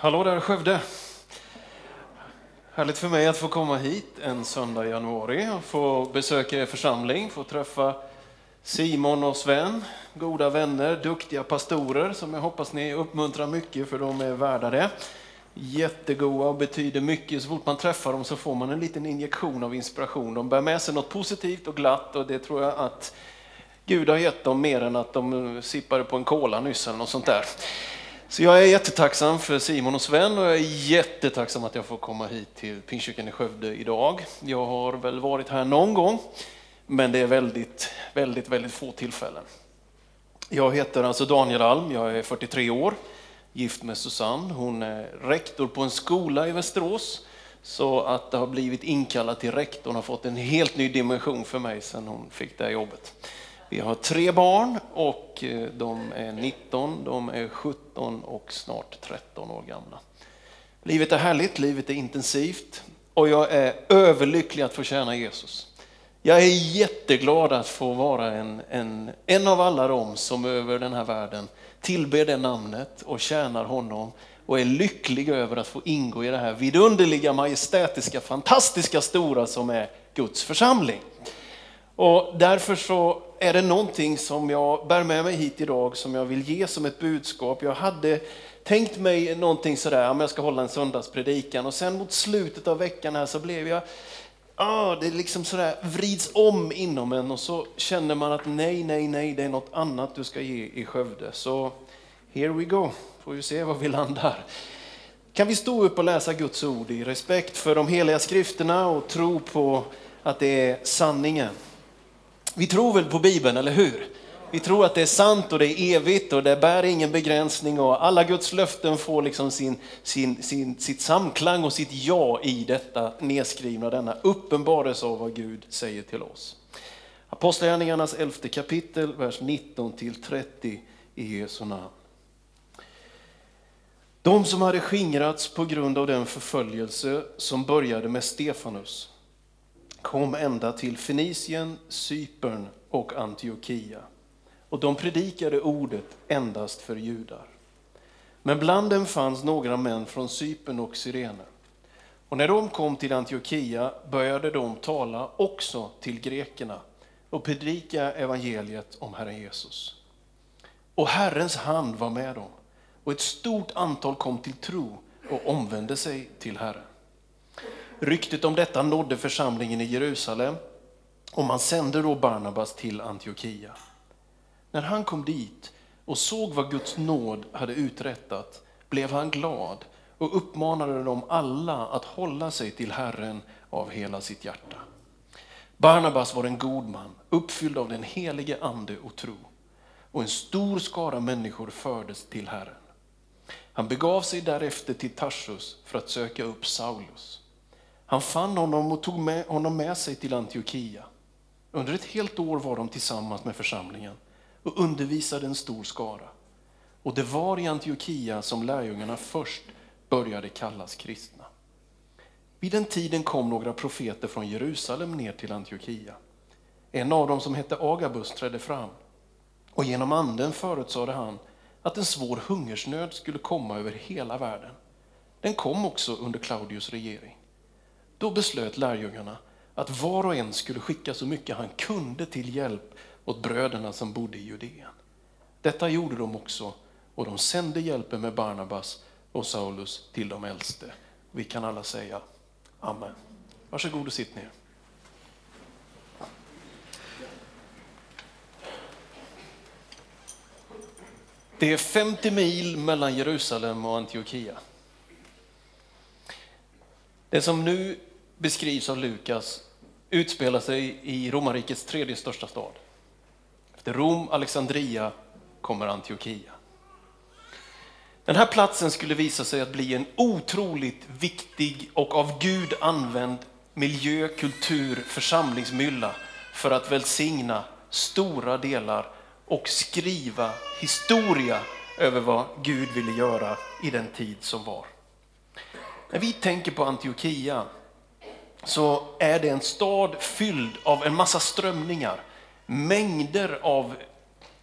Hallå där Skövde! Härligt för mig att få komma hit en söndag i januari och få besöka er församling, få träffa Simon och Sven, goda vänner, duktiga pastorer som jag hoppas ni uppmuntrar mycket för de är värda det. Jättegoda och betyder mycket. Så fort man träffar dem så får man en liten injektion av inspiration. De bär med sig något positivt och glatt och det tror jag att Gud har gett dem mer än att de sippade på en cola nyss eller något sånt där. Så jag är jättetacksam för Simon och Sven och jag är jättetacksam att jag får komma hit till Pingstkyrkan i Skövde idag. Jag har väl varit här någon gång, men det är väldigt, väldigt, väldigt få tillfällen. Jag heter alltså Daniel Alm, jag är 43 år, gift med Susanne. Hon är rektor på en skola i Västerås. Så att det har blivit inkallad till rektorn har fått en helt ny dimension för mig sedan hon fick det här jobbet. Vi har tre barn och eh, de är 19, de är 17 och snart 13 år gamla. Livet är härligt, livet är intensivt och jag är överlycklig att få tjäna Jesus. Jag är jätteglad att få vara en, en, en av alla dem som över den här världen tillber det namnet och tjänar honom och är lycklig över att få ingå i det här vidunderliga, majestätiska, fantastiska, stora som är Guds församling. Och därför så är det någonting som jag bär med mig hit idag som jag vill ge som ett budskap. Jag hade tänkt mig någonting sådär, om jag ska hålla en söndagspredikan och sen mot slutet av veckan här så blev jag, ah, det liksom sådär vrids om inom en och så känner man att nej, nej, nej, det är något annat du ska ge i Skövde. Så here we go, får vi se var vi landar. Kan vi stå upp och läsa Guds ord i respekt för de heliga skrifterna och tro på att det är sanningen. Vi tror väl på Bibeln, eller hur? Vi tror att det är sant och det är evigt och det bär ingen begränsning och alla Guds löften får liksom sin, sin, sin, sitt samklang och sitt ja i detta nedskrivna, denna uppenbarelse av vad Gud säger till oss. Apostlagärningarnas elfte kapitel, vers 19 till 30 i Jesu namn. De som hade skingrats på grund av den förföljelse som började med Stefanus kom ända till Fenicien, Cypern och Antiochia. Och de predikade ordet endast för judar. Men bland dem fanns några män från Cypern och Syrene. Och när de kom till Antiochia började de tala också till grekerna och predika evangeliet om Herren Jesus. Och Herrens hand var med dem och ett stort antal kom till tro och omvände sig till Herren. Ryktet om detta nådde församlingen i Jerusalem och man sände då Barnabas till Antiochia. När han kom dit och såg vad Guds nåd hade uträttat blev han glad och uppmanade dem alla att hålla sig till Herren av hela sitt hjärta. Barnabas var en god man, uppfylld av den helige ande och tro. Och en stor skara människor fördes till Herren. Han begav sig därefter till Tarsus för att söka upp Saulus. Han fann honom och tog med honom med sig till Antiochia. Under ett helt år var de tillsammans med församlingen och undervisade en stor skara. Och det var i Antiochia som lärjungarna först började kallas kristna. Vid den tiden kom några profeter från Jerusalem ner till Antiochia. En av dem som hette Agabus trädde fram och genom anden förutsade han att en svår hungersnöd skulle komma över hela världen. Den kom också under Claudius regering. Då beslöt lärjungarna att var och en skulle skicka så mycket han kunde till hjälp åt bröderna som bodde i Judeen. Detta gjorde de också och de sände hjälpen med Barnabas och Saulus till de äldste. Vi kan alla säga Amen. Varsågod och sitt ner. Det är 50 mil mellan Jerusalem och Antiochia. Det som nu beskrivs av Lukas utspelar sig i romarrikets tredje största stad. Efter Rom, Alexandria kommer Antiochia. Den här platsen skulle visa sig att bli en otroligt viktig och av Gud använd miljö, kultur, församlingsmylla för att välsigna stora delar och skriva historia över vad Gud ville göra i den tid som var. När vi tänker på Antiochia så är det en stad fylld av en massa strömningar, mängder av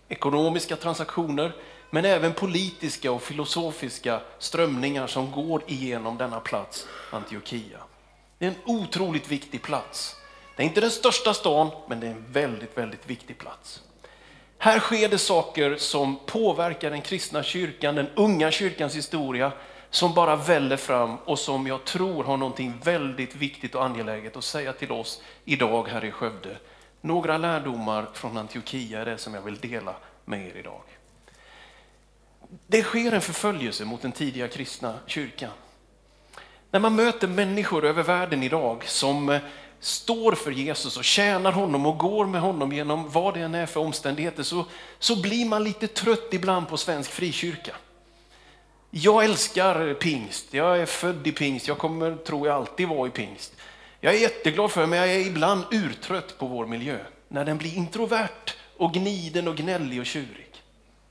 ekonomiska transaktioner, men även politiska och filosofiska strömningar som går igenom denna plats, Antiochia. Det är en otroligt viktig plats. Det är inte den största stan, men det är en väldigt, väldigt viktig plats. Här sker det saker som påverkar den kristna kyrkan, den unga kyrkans historia, som bara väller fram och som jag tror har någonting väldigt viktigt och angeläget att säga till oss idag här i Skövde. Några lärdomar från Antiochia är det som jag vill dela med er idag. Det sker en förföljelse mot den tidiga kristna kyrkan. När man möter människor över världen idag som eh, står för Jesus och tjänar honom och går med honom genom vad det än är för omständigheter så, så blir man lite trött ibland på svensk frikyrka. Jag älskar pingst, jag är född i pingst, jag kommer, tror jag, alltid vara i pingst. Jag är jätteglad för det, men jag är ibland urtrött på vår miljö. När den blir introvert och gniden och gnällig och tjurig.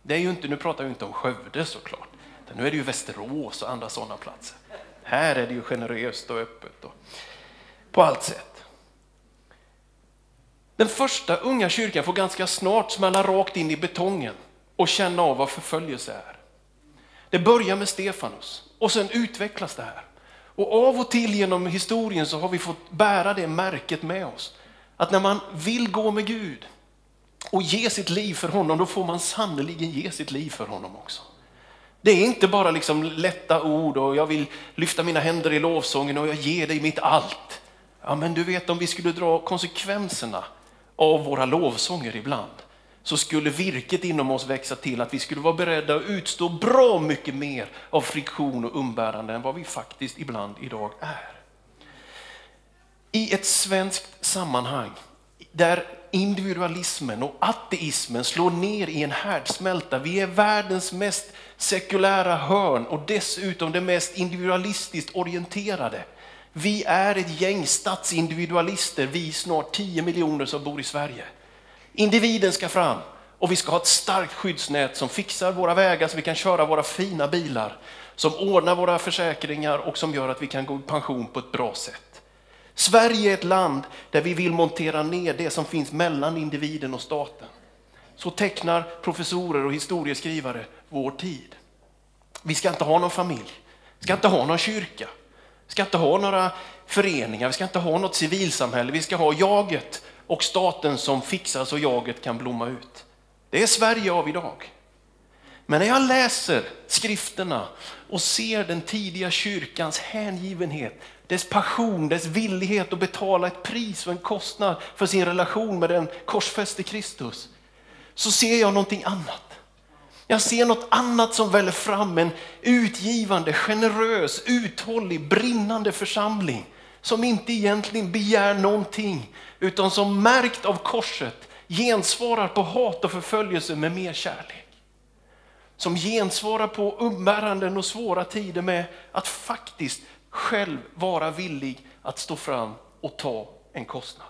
Det är ju inte, nu pratar vi inte om Skövde såklart, nu är det ju Västerås och andra sådana platser. Här är det ju generöst och öppet och på allt sätt. Den första unga kyrkan får ganska snart smälla rakt in i betongen och känna av vad förföljelse är. Det börjar med Stefanus och sen utvecklas det här. Och av och till genom historien så har vi fått bära det märket med oss. Att när man vill gå med Gud och ge sitt liv för honom, då får man sannerligen ge sitt liv för honom också. Det är inte bara liksom lätta ord och jag vill lyfta mina händer i lovsången och jag ger dig mitt allt. Ja, men du vet om vi skulle dra konsekvenserna av våra lovsånger ibland så skulle virket inom oss växa till att vi skulle vara beredda att utstå bra mycket mer av friktion och umbärande än vad vi faktiskt ibland idag är. I ett svenskt sammanhang där individualismen och ateismen slår ner i en härdsmälta. Vi är världens mest sekulära hörn och dessutom det mest individualistiskt orienterade. Vi är ett gäng statsindividualister, vi snart 10 miljoner som bor i Sverige. Individen ska fram och vi ska ha ett starkt skyddsnät som fixar våra vägar så vi kan köra våra fina bilar, som ordnar våra försäkringar och som gör att vi kan gå i pension på ett bra sätt. Sverige är ett land där vi vill montera ner det som finns mellan individen och staten. Så tecknar professorer och historieskrivare vår tid. Vi ska inte ha någon familj, vi ska inte ha någon kyrka, vi ska inte ha några föreningar, vi ska inte ha något civilsamhälle, vi ska ha jaget och staten som fixar så jaget kan blomma ut. Det är Sverige av idag. Men när jag läser skrifterna och ser den tidiga kyrkans hängivenhet, dess passion, dess villighet att betala ett pris och en kostnad för sin relation med den korsfäste Kristus, så ser jag någonting annat. Jag ser något annat som väller fram, en utgivande, generös, uthållig, brinnande församling som inte egentligen begär någonting utan som märkt av korset gensvarar på hat och förföljelse med mer kärlek. Som gensvarar på umbäranden och svåra tider med att faktiskt själv vara villig att stå fram och ta en kostnad.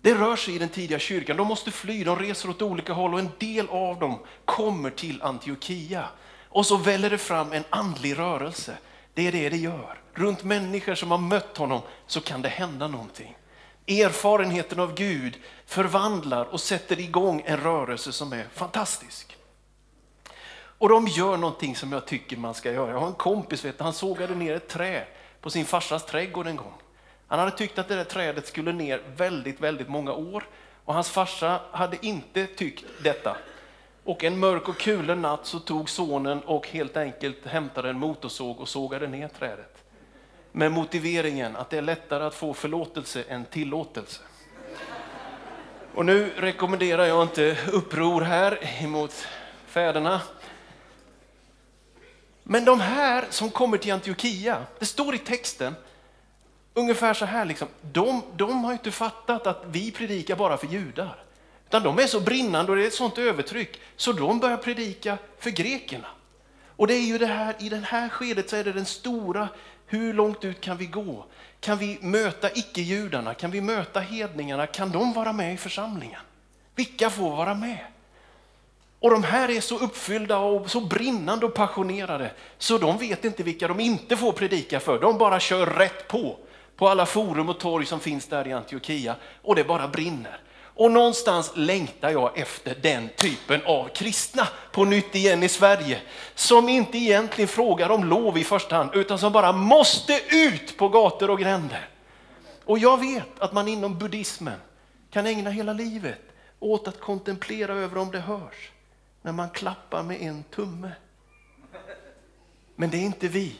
Det rör sig i den tidiga kyrkan. De måste fly, de reser åt olika håll och en del av dem kommer till Antiochia. Och så väller det fram en andlig rörelse. Det är det det gör. Runt människor som har mött honom så kan det hända någonting. Erfarenheten av Gud förvandlar och sätter igång en rörelse som är fantastisk. Och de gör någonting som jag tycker man ska göra. Jag har en kompis, vet, han sågade ner ett trä på sin farsas trädgård en gång. Han hade tyckt att det där trädet skulle ner väldigt, väldigt många år och hans farsa hade inte tyckt detta. Och en mörk och kulen natt så tog sonen och helt enkelt hämtade en motorsåg och sågade ner trädet. Med motiveringen att det är lättare att få förlåtelse än tillåtelse. Och nu rekommenderar jag inte uppror här emot fäderna. Men de här som kommer till Antiochia, det står i texten Ungefär så här, liksom. de, de har inte fattat att vi predikar bara för judar. Utan de är så brinnande och det är ett sånt övertryck så de börjar predika för grekerna. Och det är ju det här, i det här skedet så är det den stora, hur långt ut kan vi gå? Kan vi möta icke-judarna? Kan vi möta hedningarna? Kan de vara med i församlingen? Vilka får vara med? Och de här är så uppfyllda och så brinnande och passionerade så de vet inte vilka de inte får predika för. De bara kör rätt på, på alla forum och torg som finns där i Antiochia och det bara brinner. Och någonstans längtar jag efter den typen av kristna på nytt igen i Sverige. Som inte egentligen frågar om lov i första hand, utan som bara måste ut på gator och gränder. Och jag vet att man inom buddhismen kan ägna hela livet åt att kontemplera över om det hörs. När man klappar med en tumme. Men det är inte vi.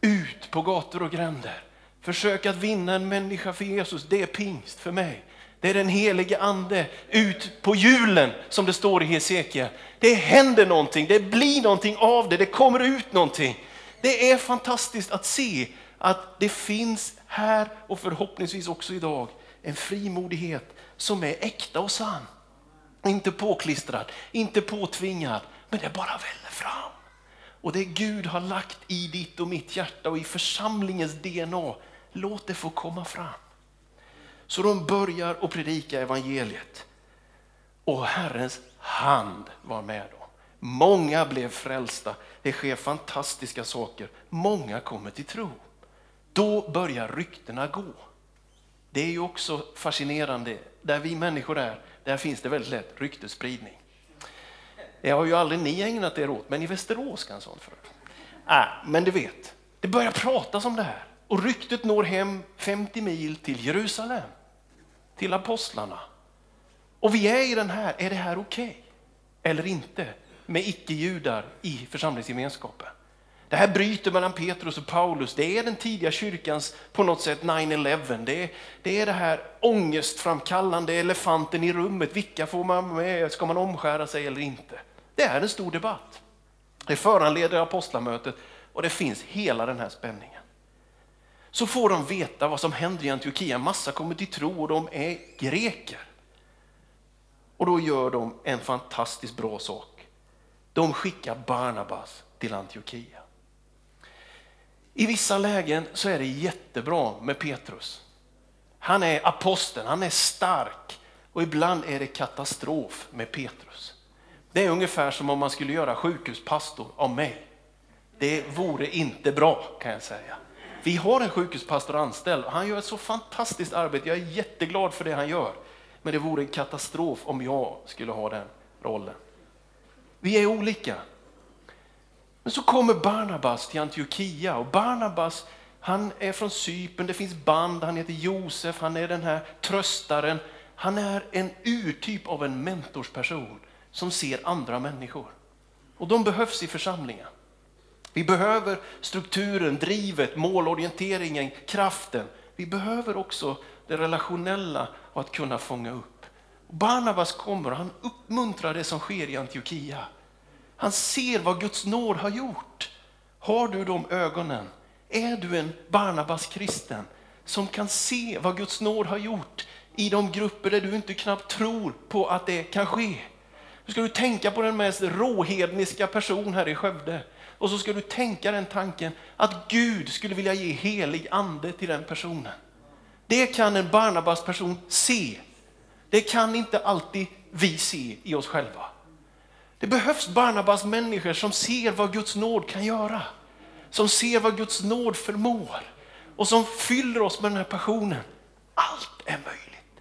Ut på gator och gränder. Försök att vinna en människa för Jesus, det är pingst för mig. Det är den helige ande ut på julen som det står i Hesekia. Det händer någonting, det blir någonting av det, det kommer ut någonting. Det är fantastiskt att se att det finns här och förhoppningsvis också idag en frimodighet som är äkta och sann. Inte påklistrad, inte påtvingad, men det bara väller fram. Och det Gud har lagt i ditt och mitt hjärta och i församlingens DNA, låt det få komma fram. Så de börjar att predika evangeliet. Och Herrens hand var med dem. Många blev frälsta. Det sker fantastiska saker. Många kommer till tro. Då börjar ryktena gå. Det är ju också fascinerande. Där vi människor är, där finns det väldigt lätt ryktespridning. Det har ju aldrig ni ägnat er åt, men i Västerås kan sånt för. Äh, men du vet, det börjar pratas om det här och ryktet når hem 50 mil till Jerusalem till apostlarna. Och vi är i den här, är det här okej? Okay? Eller inte? Med icke-judar i församlingsgemenskapen. Det här bryter mellan Petrus och Paulus. Det är den tidiga kyrkans på något sätt 9-11. Det är, det är det här ångestframkallande elefanten i rummet. Vilka får man med? Ska man omskära sig eller inte? Det är en stor debatt. Det föranleder apostlamötet och det finns hela den här spänningen så får de veta vad som händer i Antiochia. Massa kommer till tro och de är greker. Och då gör de en fantastiskt bra sak. De skickar Barnabas till Antiochia. I vissa lägen så är det jättebra med Petrus. Han är aposteln, han är stark och ibland är det katastrof med Petrus. Det är ungefär som om man skulle göra sjukhuspastor av mig. Det vore inte bra kan jag säga. Vi har en sjukhuspastor anställd och han gör ett så fantastiskt arbete. Jag är jätteglad för det han gör. Men det vore en katastrof om jag skulle ha den rollen. Vi är olika. Men så kommer Barnabas till Antiochia och Barnabas han är från Cypern, det finns band, han heter Josef, han är den här tröstaren. Han är en urtyp av en mentorsperson som ser andra människor. Och de behövs i församlingen. Vi behöver strukturen, drivet, målorienteringen, kraften. Vi behöver också det relationella och att kunna fånga upp. Barnabas kommer och han uppmuntrar det som sker i Antiochia. Han ser vad Guds nåd har gjort. Har du de ögonen? Är du en Barnabas kristen som kan se vad Guds nåd har gjort i de grupper där du inte knappt tror på att det kan ske? Nu ska du tänka på den mest råhedniska person här i Skövde och så ska du tänka den tanken att Gud skulle vilja ge helig ande till den personen. Det kan en Barnabas person se. Det kan inte alltid vi se i oss själva. Det behövs Barnabas människor som ser vad Guds nåd kan göra. Som ser vad Guds nåd förmår och som fyller oss med den här passionen. Allt är möjligt.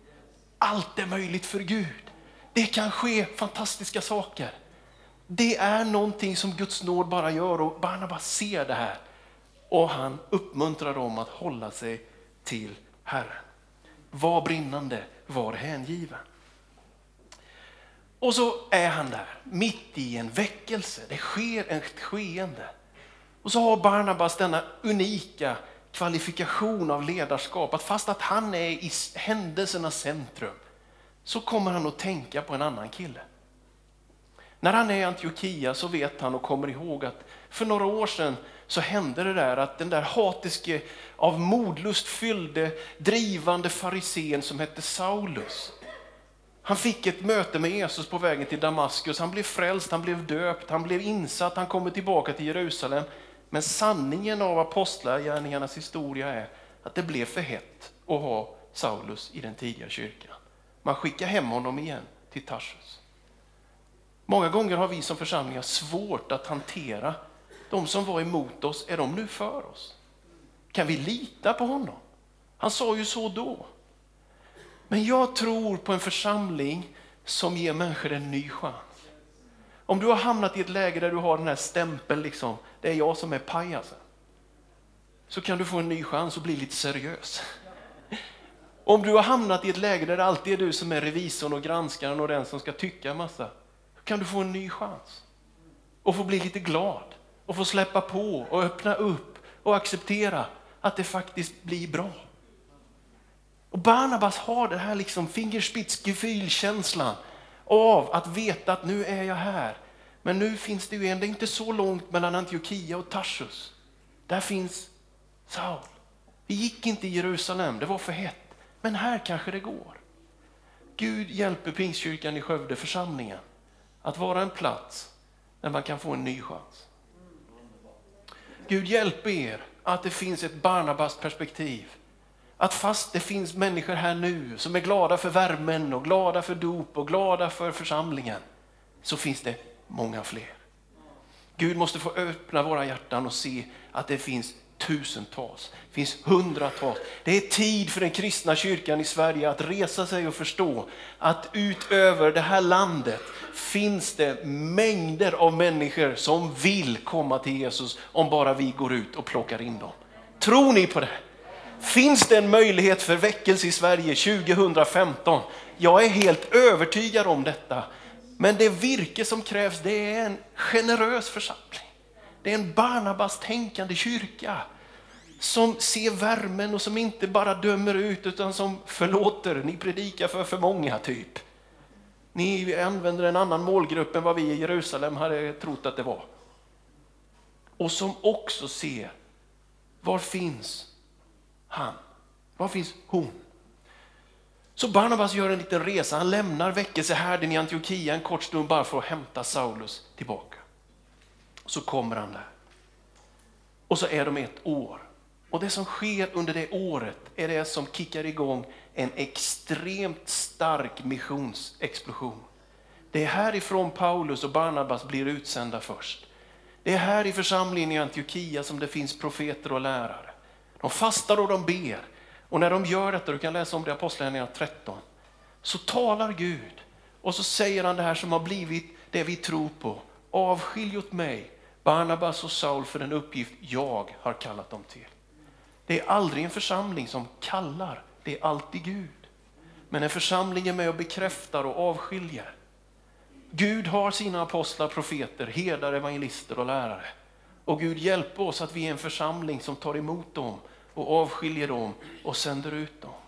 Allt är möjligt för Gud. Det kan ske fantastiska saker. Det är någonting som Guds nåd bara gör och Barnabas ser det här. Och han uppmuntrar dem att hålla sig till Herren. Var brinnande, var hängiven. Och så är han där, mitt i en väckelse. Det sker ett skeende. Och så har Barnabas denna unika kvalifikation av ledarskap. Att fast att han är i händelsernas centrum så kommer han att tänka på en annan kille. När han är i Antiochia så vet han och kommer ihåg att för några år sedan så hände det där att den där hatiske, av modlust fyllde, drivande farisén som hette Saulus, han fick ett möte med Jesus på vägen till Damaskus. Han blev frälst, han blev döpt, han blev insatt, han kommer tillbaka till Jerusalem. Men sanningen av apostlagärningarnas historia är att det blev för hett att ha Saulus i den tidiga kyrkan. Man skickar hem honom igen till Tarsus. Många gånger har vi som församlingar svårt att hantera de som var emot oss, är de nu för oss? Kan vi lita på honom? Han sa ju så då. Men jag tror på en församling som ger människor en ny chans. Om du har hamnat i ett läge där du har den här stämpeln, liksom, det är jag som är pajasen, så kan du få en ny chans och bli lite seriös. Om du har hamnat i ett läge där det alltid är du som är revisorn och granskaren och den som ska tycka en massa, kan du få en ny chans och få bli lite glad och få släppa på och öppna upp och acceptera att det faktiskt blir bra. Och Barnabas har den här liksom fingerspitzgefühl-känslan av att veta att nu är jag här. Men nu finns det ju en, det är inte så långt mellan Antiochia och Tarsus. Där finns Saul. Vi gick inte i Jerusalem, det var för hett. Men här kanske det går. Gud hjälper Pingstkyrkan i Skövde, församlingen, att vara en plats där man kan få en ny chans. Gud hjälp er att det finns ett Barnabas perspektiv att fast det finns människor här nu som är glada för värmen och glada för dop och glada för församlingen, så finns det många fler. Gud måste få öppna våra hjärtan och se att det finns tusentals, det finns hundratals. Det är tid för den kristna kyrkan i Sverige att resa sig och förstå att utöver det här landet finns det mängder av människor som vill komma till Jesus om bara vi går ut och plockar in dem. Tror ni på det? Finns det en möjlighet för väckelse i Sverige 2015? Jag är helt övertygad om detta. Men det virke som krävs det är en generös församling. Det är en Barnabas-tänkande kyrka som ser värmen och som inte bara dömer ut utan som förlåter. Ni predikar för för många typ. Ni använder en annan målgrupp än vad vi i Jerusalem hade trott att det var. Och som också ser, var finns han? Var finns hon? Så Barnabas gör en liten resa. Han lämnar väckelsehärden i Antiochia en kort stund bara för att hämta Saulus tillbaka. Så kommer han där. Och så är de ett år. Och det som sker under det året är det som kickar igång en extremt stark missionsexplosion. Det är härifrån Paulus och Barnabas blir utsända först. Det är här i församlingen i Antiochia som det finns profeter och lärare. De fastar och de ber. Och när de gör detta, du kan läsa om det i Apostlagärningarna 13, så talar Gud och så säger han det här som har blivit det vi tror på. Avskilj åt mig Barnabas och Saul för den uppgift jag har kallat dem till. Det är aldrig en församling som kallar, det är alltid Gud. Men en församling är med och bekräftar och avskiljer. Gud har sina apostlar, profeter, herdar, evangelister och lärare. Och Gud hjälper oss att vi är en församling som tar emot dem och avskiljer dem och sänder ut dem.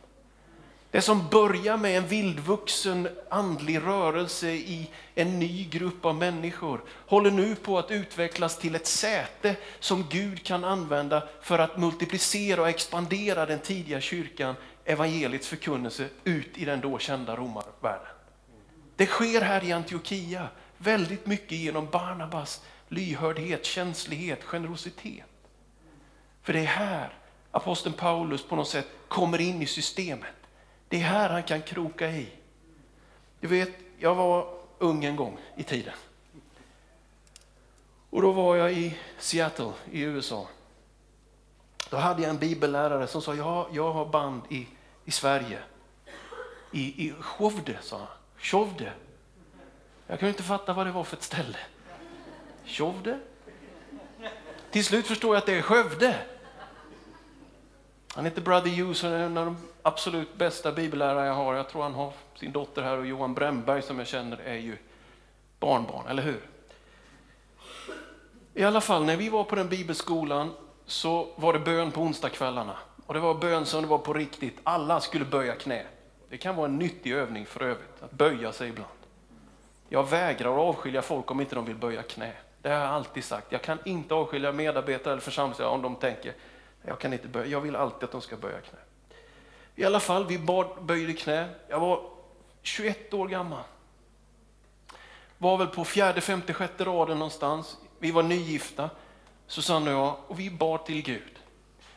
Det som börjar med en vildvuxen andlig rörelse i en ny grupp av människor håller nu på att utvecklas till ett säte som Gud kan använda för att multiplicera och expandera den tidiga kyrkan, evangeliets förkunnelse, ut i den då kända romarvärlden. Det sker här i Antiochia väldigt mycket genom Barnabas lyhördhet, känslighet, generositet. För det är här aposteln Paulus på något sätt kommer in i systemet. Det är här han kan kroka i. Du vet, jag var ung en gång i tiden. Och då var jag i Seattle i USA. Då hade jag en bibellärare som sa, ja, jag har band i, i Sverige. I, i Skövde, sa han. Skövde. Jag kunde inte fatta vad det var för ett ställe. Skövde? Till slut förstår jag att det är Skövde. Han heter Brother Hughes och när de absolut bästa bibellärare jag har. Jag tror han har sin dotter här och Johan Brännberg som jag känner är ju barnbarn, eller hur? I alla fall, när vi var på den bibelskolan så var det bön på onsdagskvällarna. Och det var bön som det var på riktigt. Alla skulle böja knä. Det kan vara en nyttig övning för övrigt, att böja sig ibland. Jag vägrar att avskilja folk om inte de vill böja knä. Det har jag alltid sagt. Jag kan inte avskilja medarbetare eller församlingar om de tänker, jag kan inte böja. Jag vill alltid att de ska böja knä. I alla fall, vi bad, böjde knä. Jag var 21 år gammal. Var väl på fjärde, femte, sjätte raden någonstans. Vi var nygifta, Susanne och jag, och vi bad till Gud.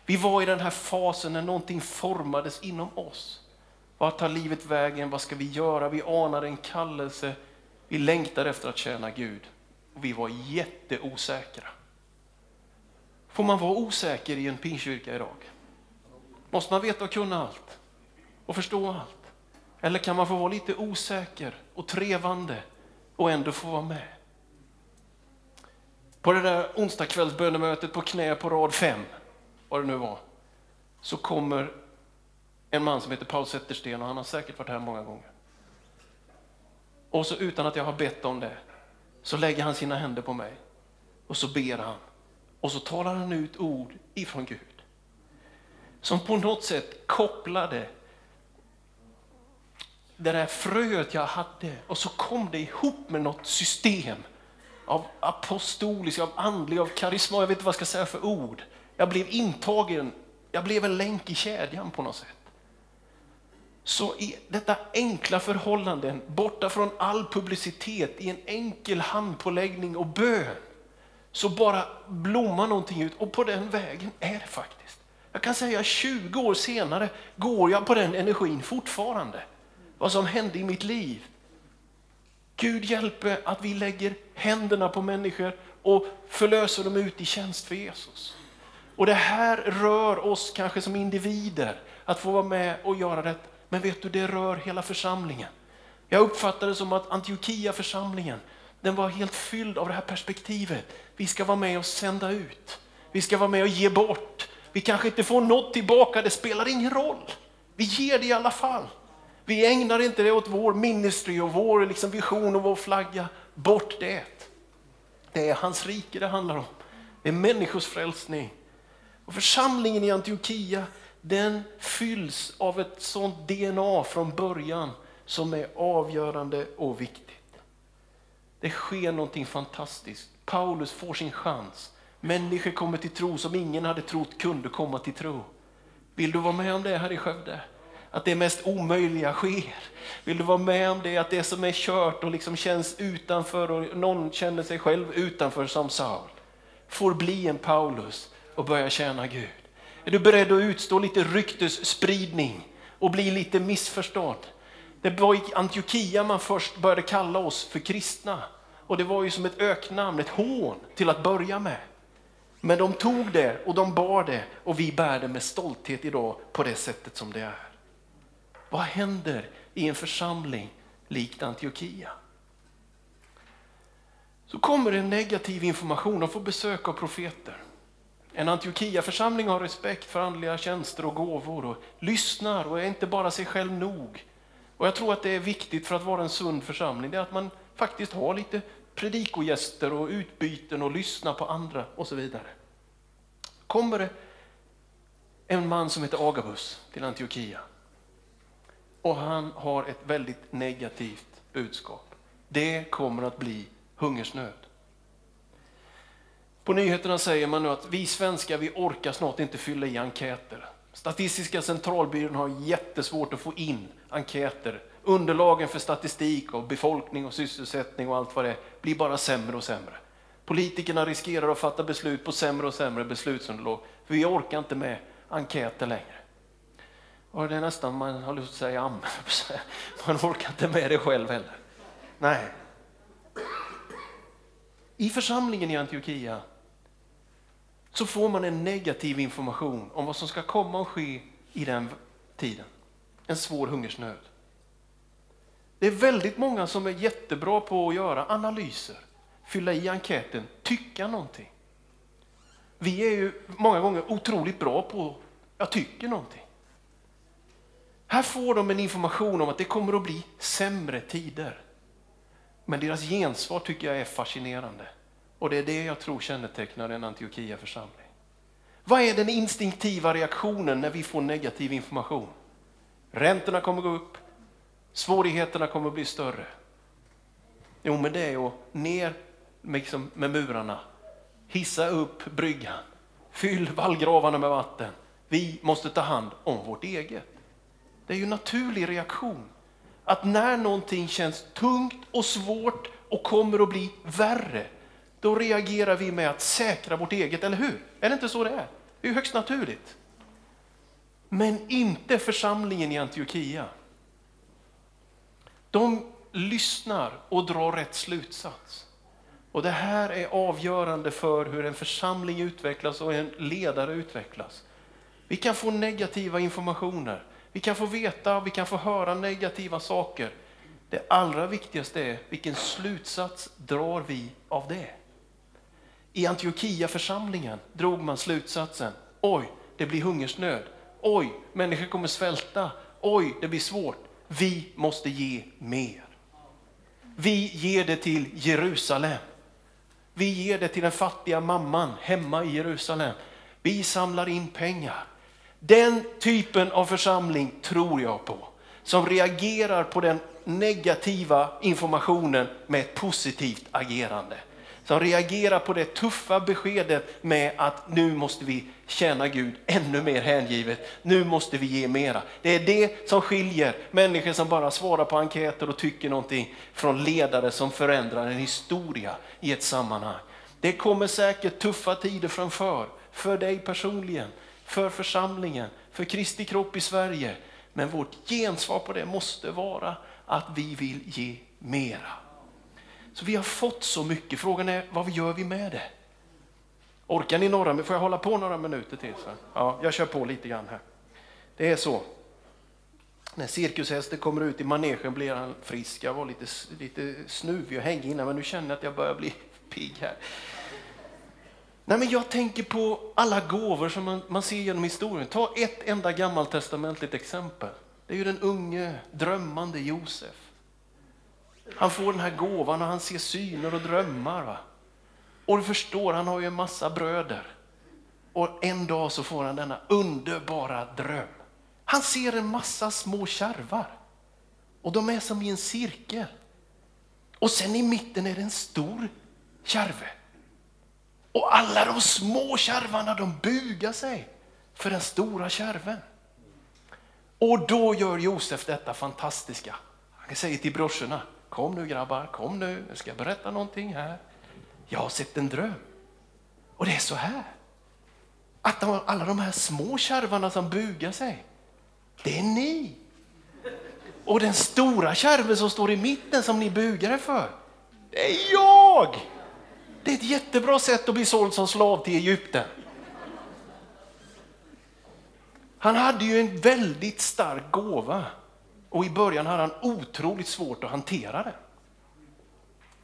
Vi var i den här fasen när någonting formades inom oss. Vart tar livet vägen? Vad ska vi göra? Vi anade en kallelse. Vi längtade efter att tjäna Gud. Och vi var jätteosäkra. Får man vara osäker i en pingstkyrka idag? Måste man veta och kunna allt? Och förstå allt? Eller kan man få vara lite osäker och trevande och ändå få vara med? På det där onsdagskvällsbönemötet på knä på rad fem, vad det nu var, så kommer en man som heter Paul Zettersten och han har säkert varit här många gånger. Och så utan att jag har bett om det så lägger han sina händer på mig och så ber han och så talar han ut ord ifrån Gud som på något sätt kopplade det där fröet jag hade och så kom det ihop med något system av apostolisk, av andlig, av karisma, jag vet inte vad jag ska säga för ord. Jag blev intagen, jag blev en länk i kedjan på något sätt. Så i detta enkla förhållanden, borta från all publicitet, i en enkel handpåläggning och bön, så bara blommar någonting ut och på den vägen är det faktiskt. Jag kan säga 20 år senare går jag på den energin fortfarande. Vad som hände i mitt liv. Gud hjälpe att vi lägger händerna på människor och förlöser dem ut i tjänst för Jesus. Och det här rör oss kanske som individer, att få vara med och göra det. Men vet du, det rör hela församlingen. Jag uppfattar det som att Antiochia församlingen, den var helt fylld av det här perspektivet. Vi ska vara med och sända ut. Vi ska vara med och ge bort. Vi kanske inte får något tillbaka, det spelar ingen roll. Vi ger det i alla fall. Vi ägnar inte det åt vår ministry och vår liksom vision och vår flagga. Bort det. Det är hans rike det handlar om. Det är människors frälsning. Och församlingen i Antiochia, den fylls av ett sånt DNA från början som är avgörande och viktigt. Det sker någonting fantastiskt. Paulus får sin chans. Människor kommer till tro som ingen hade trott kunde komma till tro. Vill du vara med om det här i Skövde? Att det mest omöjliga sker. Vill du vara med om det, att det som är kört och liksom känns utanför och någon känner sig själv utanför som Saul, får bli en Paulus och börja tjäna Gud. Är du beredd att utstå lite ryktesspridning och bli lite missförstådd? Det var i Antiochia man först började kalla oss för kristna. Och det var ju som ett öknamn, ett hån till att börja med. Men de tog det och de bar det och vi bär det med stolthet idag på det sättet som det är. Vad händer i en församling likt Antiochia? Så kommer det negativ information, de får besök av profeter. En Antiochia-församling har respekt för andliga tjänster och gåvor och lyssnar och är inte bara sig själv nog. Och Jag tror att det är viktigt för att vara en sund församling, det är att man faktiskt har lite predikogäster och utbyten och lyssna på andra och så vidare. Kommer det en man som heter Agabus till Antiochia och han har ett väldigt negativt budskap. Det kommer att bli hungersnöd. På nyheterna säger man nu att vi svenskar vi orkar snart inte fylla i enkäter. Statistiska centralbyrån har jättesvårt att få in enkäter. Underlagen för statistik och befolkning och sysselsättning och allt vad det är blir bara sämre och sämre. Politikerna riskerar att fatta beslut på sämre och sämre beslutsunderlag, för vi orkar inte med enkäter längre. Och det är nästan man har lust att säga amen. Man orkar inte med det själv heller. Nej. I församlingen i Antiochia så får man en negativ information om vad som ska komma och ske i den tiden. En svår hungersnöd. Det är väldigt många som är jättebra på att göra analyser, fylla i enkäten, tycka någonting. Vi är ju många gånger otroligt bra på jag tycker någonting. Här får de en information om att det kommer att bli sämre tider. Men deras gensvar tycker jag är fascinerande. Och det är det jag tror kännetecknar en Antiochia-församling. Vad är den instinktiva reaktionen när vi får negativ information? Räntorna kommer gå upp, svårigheterna kommer att bli större. Jo, men det är att ner, liksom med murarna. Hissa upp bryggan. Fyll vallgravarna med vatten. Vi måste ta hand om vårt eget. Det är ju en naturlig reaktion. Att när någonting känns tungt och svårt och kommer att bli värre, då reagerar vi med att säkra vårt eget, eller hur? Är det inte så det är? Det är ju högst naturligt. Men inte församlingen i Antiochia. De lyssnar och drar rätt slutsats. Och Det här är avgörande för hur en församling utvecklas och en ledare utvecklas. Vi kan få negativa informationer, vi kan få veta, vi kan få höra negativa saker. Det allra viktigaste är vilken slutsats drar vi av det? I Antiochia-församlingen drog man slutsatsen, oj, det blir hungersnöd. Oj, människor kommer svälta. Oj, det blir svårt. Vi måste ge mer. Vi ger det till Jerusalem. Vi ger det till den fattiga mamman hemma i Jerusalem. Vi samlar in pengar. Den typen av församling tror jag på, som reagerar på den negativa informationen med ett positivt agerande. Som reagerar på det tuffa beskedet med att nu måste vi tjäna Gud ännu mer hängivet. Nu måste vi ge mera. Det är det som skiljer människor som bara svarar på enkäter och tycker någonting från ledare som förändrar en historia i ett sammanhang. Det kommer säkert tuffa tider framför, för dig personligen, för församlingen, för Kristi kropp i Sverige. Men vårt gensvar på det måste vara att vi vill ge mera. Så vi har fått så mycket, frågan är vad gör vi med det? Orkar ni några, får jag hålla på några minuter till? Så? Ja, jag kör på lite grann här. Det är så. När cirkushästen kommer ut i manegen blir han frisk. Jag var lite, lite snuvig och hängig innan, men nu känner jag att jag börjar bli pigg här. Nej, men jag tänker på alla gåvor som man, man ser genom historien. Ta ett enda gammaltestamentligt exempel. Det är ju den unge drömmande Josef. Han får den här gåvan och han ser syner och drömmar. Va? Och du förstår, han har ju en massa bröder. Och en dag så får han denna underbara dröm. Han ser en massa små kärvar. Och de är som i en cirkel. Och sen i mitten är det en stor kärve. Och alla de små kärvarna de bugar sig för den stora kärven. Och då gör Josef detta fantastiska. Han säger till brorsorna, kom nu grabbar, kom nu, jag ska berätta någonting här. Jag har sett en dröm. Och det är så här. Att alla de här små kärvarna som bugar sig, det är ni. Och den stora kärven som står i mitten som ni bugar er för, det är jag. Det är ett jättebra sätt att bli såld som slav till Egypten. Han hade ju en väldigt stark gåva och i början hade han otroligt svårt att hantera det.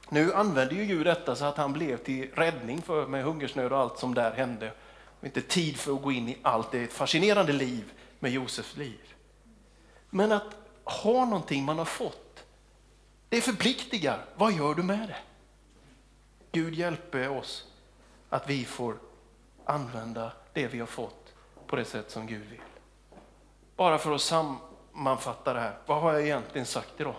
Nu använde ju Gud detta så att han blev till räddning för med hungersnöd och allt som där hände. Och inte tid för att gå in i allt, det är ett fascinerande liv med Josefs liv. Men att ha någonting man har fått, det förpliktigar. Vad gör du med det? Gud hjälper oss att vi får använda det vi har fått på det sätt som Gud vill. Bara för att man fattar det här, vad har jag egentligen sagt idag?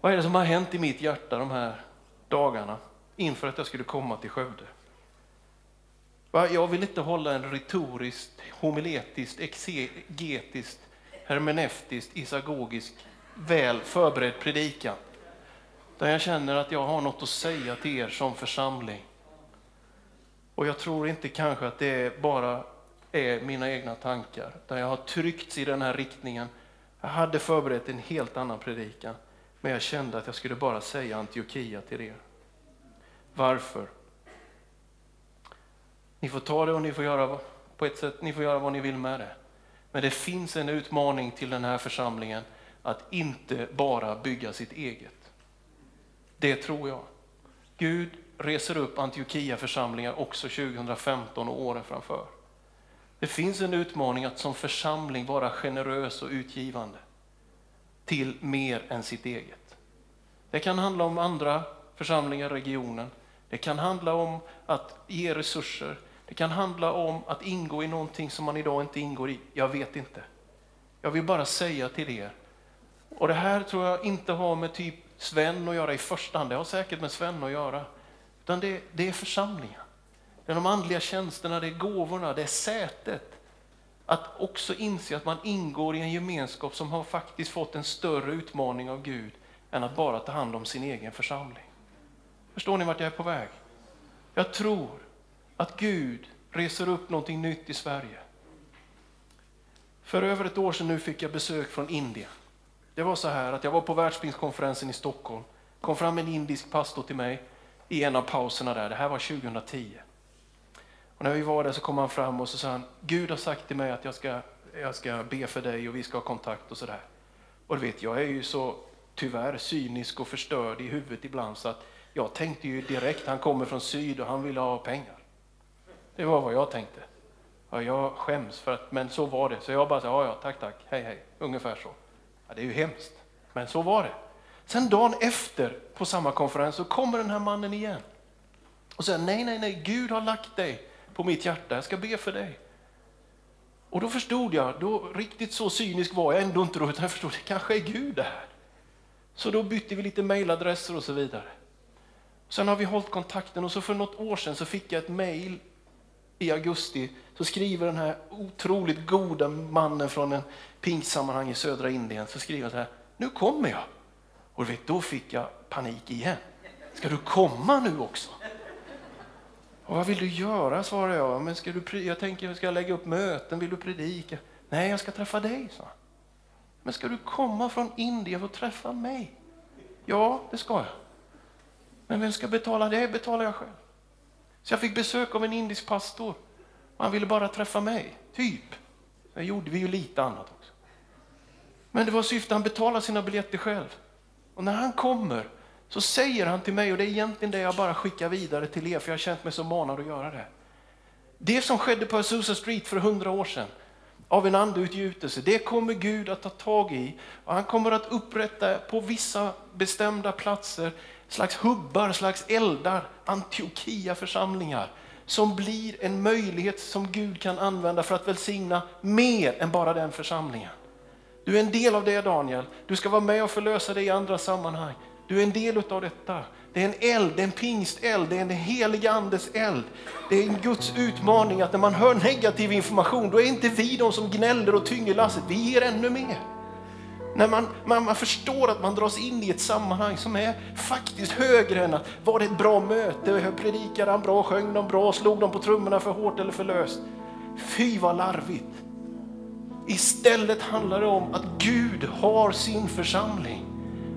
Vad är det som har hänt i mitt hjärta de här dagarna inför att jag skulle komma till Skövde? Jag vill inte hålla en retoriskt, homiletiskt, exegetiskt, hermeneutiskt, isagogisk, väl förberedd predikan. Där jag känner att jag har något att säga till er som församling. Och jag tror inte kanske att det bara är mina egna tankar, där jag har tryckts i den här riktningen. Jag hade förberett en helt annan predikan. Men jag kände att jag skulle bara säga Antiochia till er. Varför? Ni får ta det och ni får göra på ett sätt, ni får göra vad ni vill med det. Men det finns en utmaning till den här församlingen att inte bara bygga sitt eget. Det tror jag. Gud reser upp Antiochia-församlingar också 2015 och åren framför. Det finns en utmaning att som församling vara generös och utgivande till mer än sitt eget. Det kan handla om andra församlingar i regionen. Det kan handla om att ge resurser. Det kan handla om att ingå i någonting som man idag inte ingår i. Jag vet inte. Jag vill bara säga till er, och det här tror jag inte har med typ Sven att göra i första hand, det har säkert med Sven att göra. Utan det, det är församlingen. Det är de andliga tjänsterna, det är gåvorna, det är sätet. Att också inse att man ingår i en gemenskap som har faktiskt fått en större utmaning av Gud än att bara ta hand om sin egen församling. Förstår ni vart jag är på väg? Jag tror att Gud reser upp någonting nytt i Sverige. För över ett år sedan nu fick jag besök från Indien. Det var så här att jag var på världspingstkonferensen i Stockholm. kom fram en indisk pastor till mig i en av pauserna där. Det här var 2010. Och när vi var där så kom han fram och så sa han, Gud har sagt till mig att jag ska, jag ska be för dig och vi ska ha kontakt och sådär. Och du vet, jag är ju så tyvärr cynisk och förstörd i huvudet ibland så att jag tänkte ju direkt, han kommer från syd och han vill ha pengar. Det var vad jag tänkte. Ja, jag skäms, för att, men så var det. Så jag bara sa, ja, ja, tack, tack, hej, hej, ungefär så. Ja, det är ju hemskt, men så var det. Sen dagen efter på samma konferens så kommer den här mannen igen och säger, nej, nej, nej, Gud har lagt dig på mitt hjärta, jag ska be för dig. Och då förstod jag, då, riktigt så cynisk var jag ändå inte då, utan jag förstod, det kanske är Gud det här. Så då bytte vi lite mejladresser och så vidare. Sen har vi hållit kontakten och så för något år sedan så fick jag ett mejl i augusti så skriver den här otroligt goda mannen från en pingstsammanhang i södra Indien så skriver han så här, nu kommer jag. Och vet, då fick jag panik igen. Ska du komma nu också? Och vad vill du göra? svarade jag. Men ska du, jag tänker, ska jag lägga upp möten? Vill du predika? Nej, jag ska träffa dig, sa Men ska du komma från Indien och träffa mig? Ja, det ska jag. Men vem ska betala det? betalar jag själv. Så jag fick besök av en indisk pastor. Han ville bara träffa mig, typ. Sen gjorde vi ju lite annat också. Men det var syfte, han betalade sina biljetter själv. Och när han kommer så säger han till mig, och det är egentligen det jag bara skickar vidare till er, för jag har känt mig så manad att göra det. Det som skedde på Azusa Street för hundra år sedan, av en andeutgjutelse, det kommer Gud att ta tag i. Och han kommer att upprätta på vissa bestämda platser slags hubbar, slags eldar, Antiochia församlingar som blir en möjlighet som Gud kan använda för att välsigna mer än bara den församlingen. Du är en del av det Daniel, du ska vara med och förlösa det i andra sammanhang. Du är en del av detta. Det är en eld, det är en pingsteld, det är en helig andes eld. Det är en Guds utmaning att när man hör negativ information, då är inte vi de som gnäller och tynger lasset, vi ger ännu mer. När man, man, man, förstår att man dras in i ett sammanhang som är faktiskt högre än att var det ett bra möte, predikade han bra, sjöng de bra, slog de på trummorna för hårt eller för löst. Fy vad larvigt. Istället handlar det om att Gud har sin församling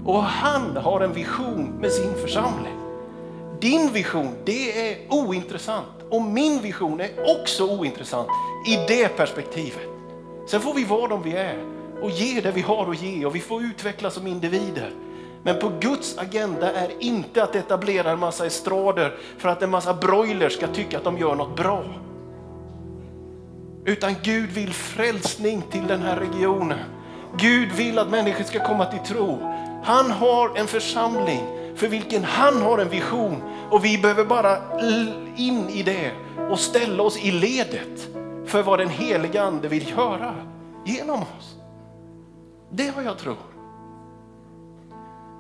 och han har en vision med sin församling. Din vision, det är ointressant och min vision är också ointressant i det perspektivet. Sen får vi vara de vi är och ge det vi har att ge och vi får utvecklas som individer. Men på Guds agenda är inte att etablera en massa estrader för att en massa broilers ska tycka att de gör något bra. Utan Gud vill frälsning till den här regionen. Gud vill att människor ska komma till tro. Han har en församling för vilken han har en vision och vi behöver bara in i det och ställa oss i ledet för vad den heliga ande vill göra genom oss. Det har jag tror.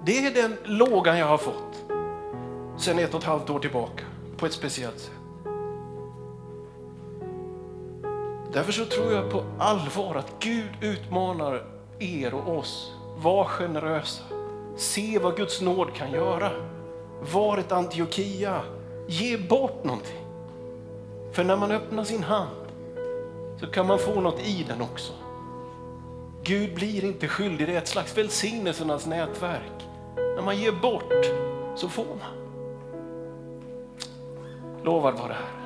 Det är den lågan jag har fått sedan ett och ett halvt år tillbaka på ett speciellt sätt. Därför så tror jag på allvar att Gud utmanar er och oss. Var generösa. Se vad Guds nåd kan göra. Var ett Antiochia. Ge bort någonting. För när man öppnar sin hand så kan man få något i den också. Gud blir inte skyldig, det är ett slags välsignelsernas nätverk. När man ger bort så får man. Lovad vare Herren.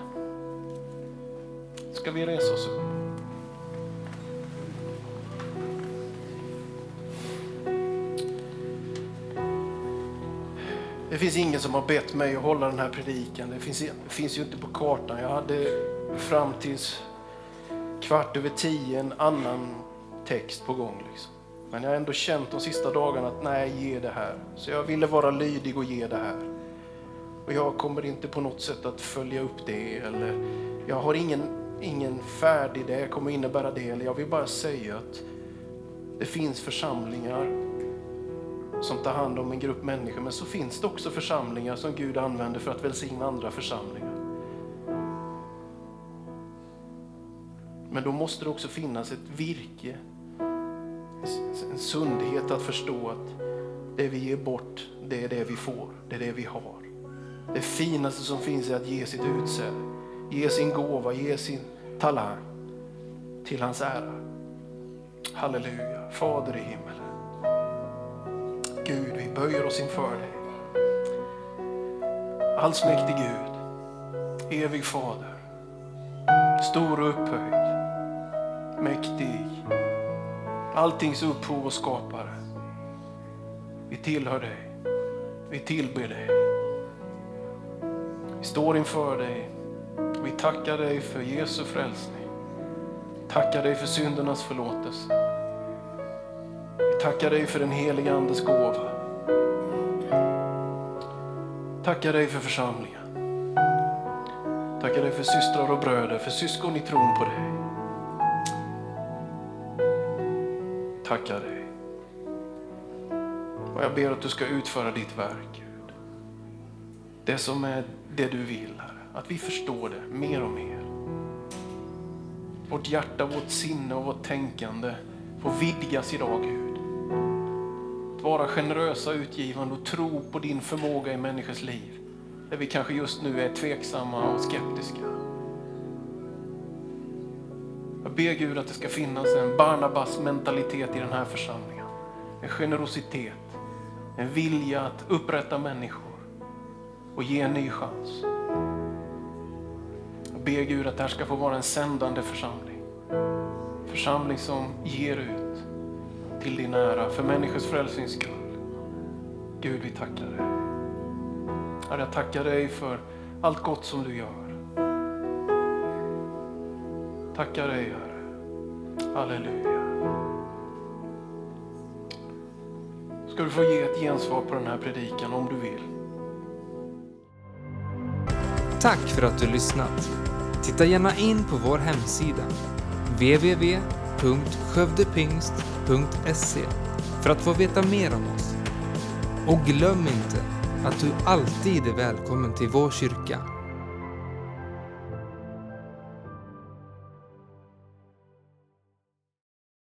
Ska vi resa oss upp? Det finns ingen som har bett mig att hålla den här predikan. Det finns, det finns ju inte på kartan. Jag hade fram tills kvart över tio en annan text på gång. Liksom. Men jag har ändå känt de sista dagarna att nej, ge det här. Så jag ville vara lydig och ge det här. Och jag kommer inte på något sätt att följa upp det. Eller jag har ingen, ingen färdig, det kommer innebära det. Eller jag vill bara säga att det finns församlingar som tar hand om en grupp människor. Men så finns det också församlingar som Gud använder för att välsigna andra församlingar. Men då måste det också finnas ett virke, en sundhet att förstå att det vi ger bort, det är det vi får, det är det vi har. Det finaste som finns är att ge sitt utsäde, ge sin gåva, ge sin talang till hans ära. Halleluja, Fader i himmelen. Gud, vi böjer oss inför dig. Allsmäktig Gud, evig Fader, stor och upphöjd, mäktig, alltings upphov och skapare. Vi tillhör dig, vi tillber dig. Vi står inför dig, vi tackar dig för Jesu frälsning. Tackar dig för syndernas förlåtelse. Tackar dig för den heliga Andes gåva. Tackar dig för församlingen. Tackar dig för systrar och bröder, för syskon i tron på dig. Tackar dig. Och jag ber att du ska utföra ditt verk, Gud. Det som är det du vill, Herre. Att vi förstår det mer och mer. Vårt hjärta, vårt sinne och vårt tänkande får vidgas idag, Gud. Att vara generösa, utgivande och tro på din förmåga i människors liv. Där vi kanske just nu är tveksamma och skeptiska. Jag ber Gud att det ska finnas en Barnabas mentalitet i den här församlingen. En generositet, en vilja att upprätta människor och ge en ny chans. Jag ber Gud att det här ska få vara en sändande församling. Församling som ger ut till din ära, för människors frälsnings skull. Gud, vi tackar dig. Herre, jag tackar dig för allt gott som du gör. Tackar dig, Herre. Halleluja. Ska du få ge ett gensvar på den här predikan om du vill. Tack för att du lyssnat. Titta gärna in på vår hemsida, www.skövdepingst.se för att få veta mer om oss. Och glöm inte att du alltid är välkommen till vår kyrka